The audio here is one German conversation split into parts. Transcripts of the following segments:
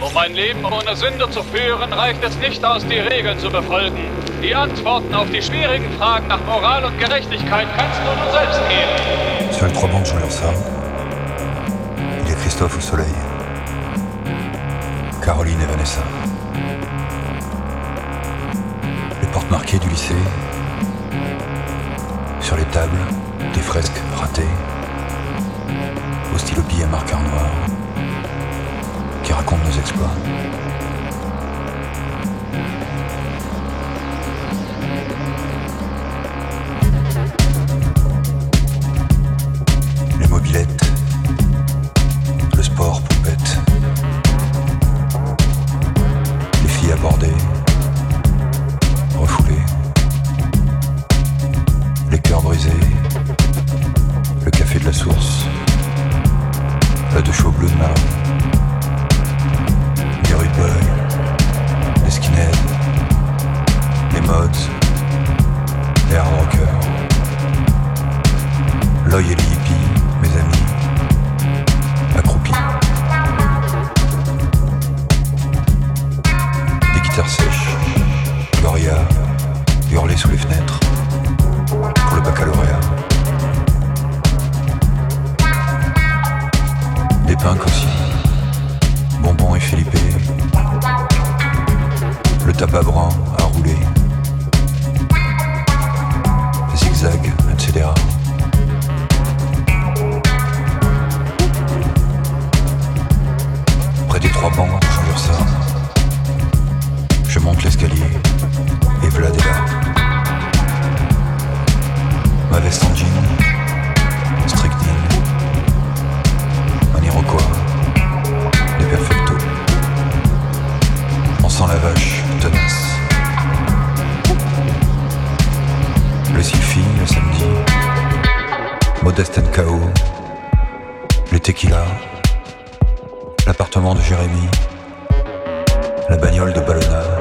Um ein Leben ohne Sünde zu führen, reicht es nicht aus, die Regeln zu befolgen. Die Antworten auf die schwierigen Fragen nach Moral und Gerechtigkeit kannst du nur selbst geben. Seuls trois bandes ont leurs armes. Il est Christophe au soleil, Caroline et Vanessa. Les portes marquées du lycée, sur les tables, des fresques ratées, au stylo à marqueur noir. raconte nos exploits. Modeste K.O., le tequila, l'appartement de Jérémy, la bagnole de Ballonard.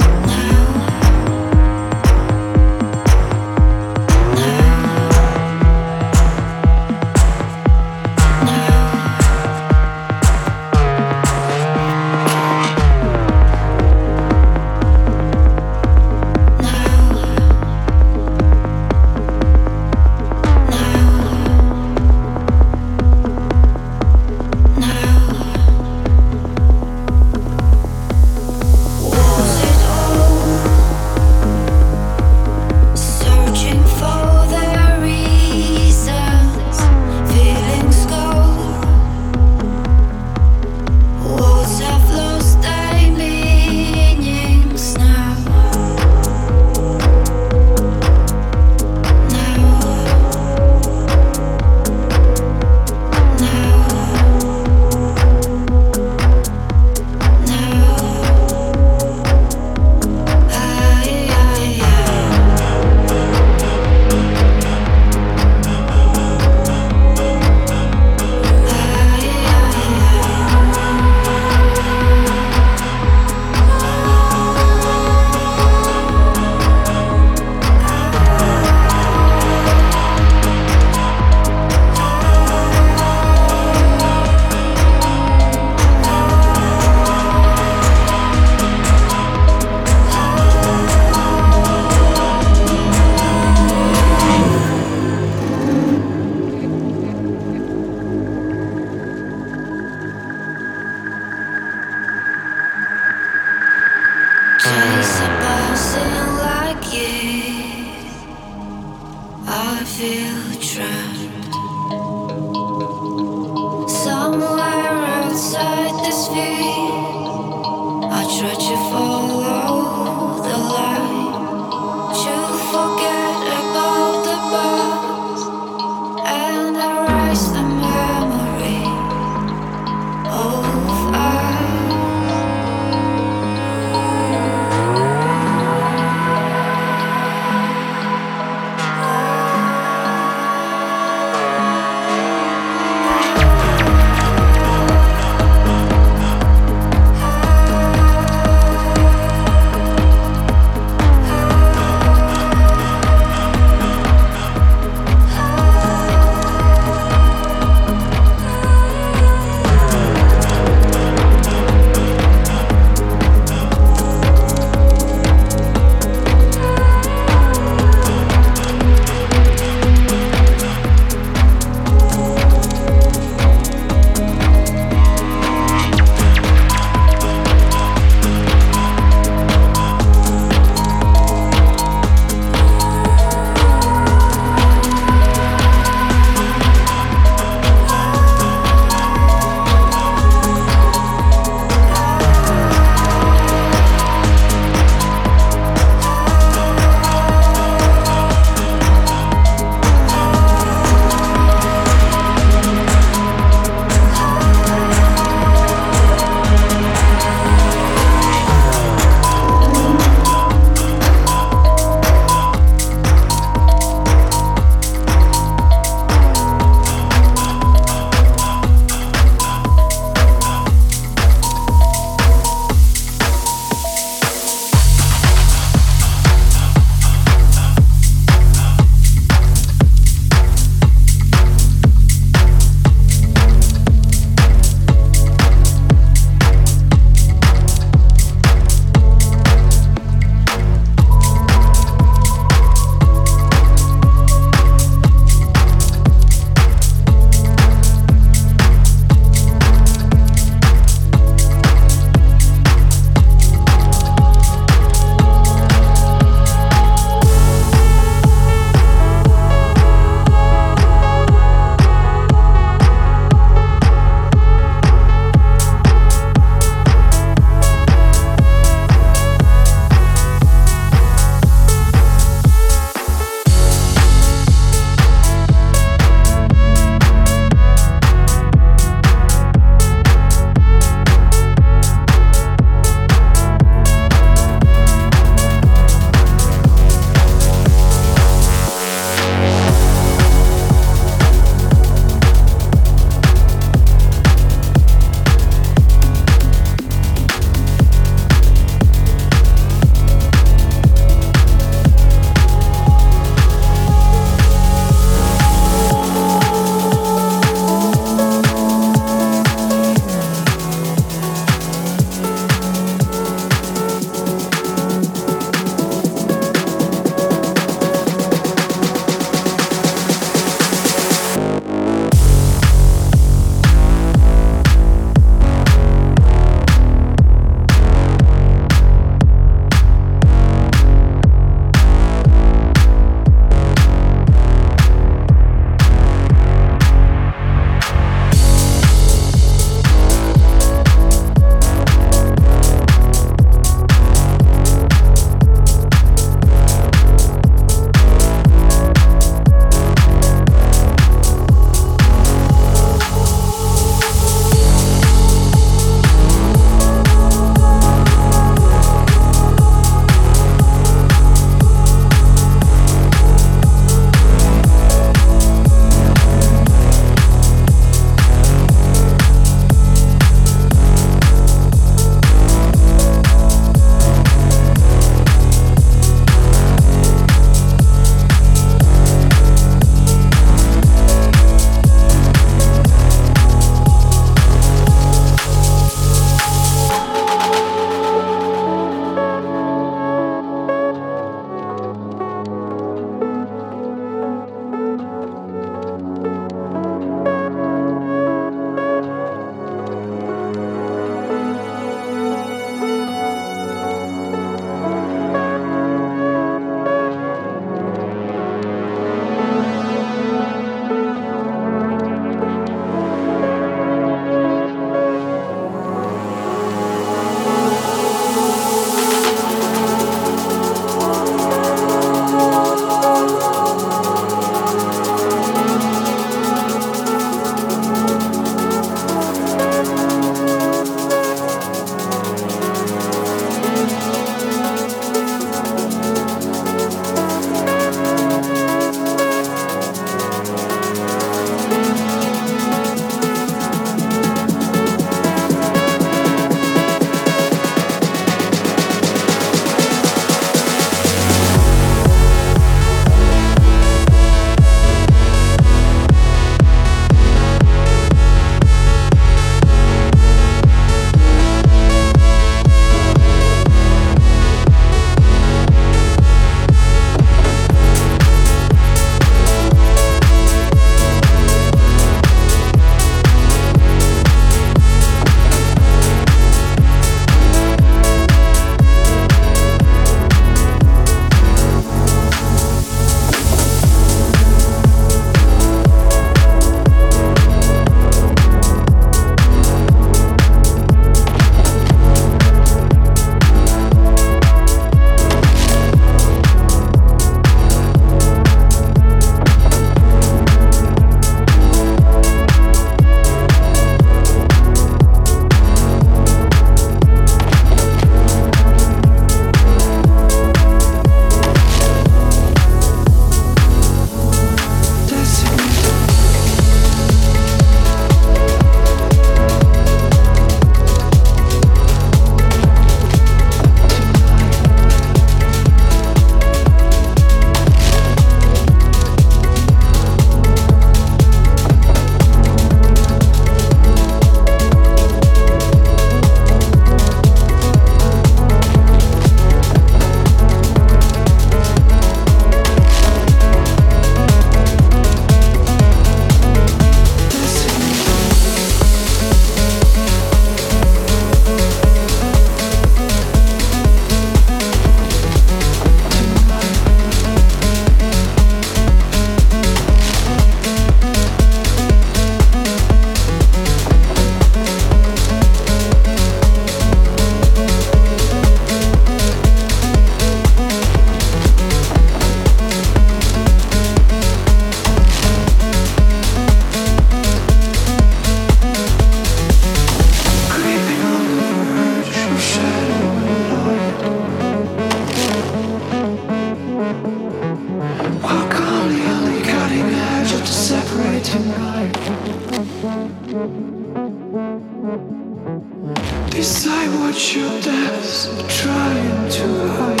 Decide what your death's trying to hide.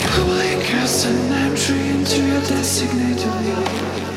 You blink as an entry into your designated life.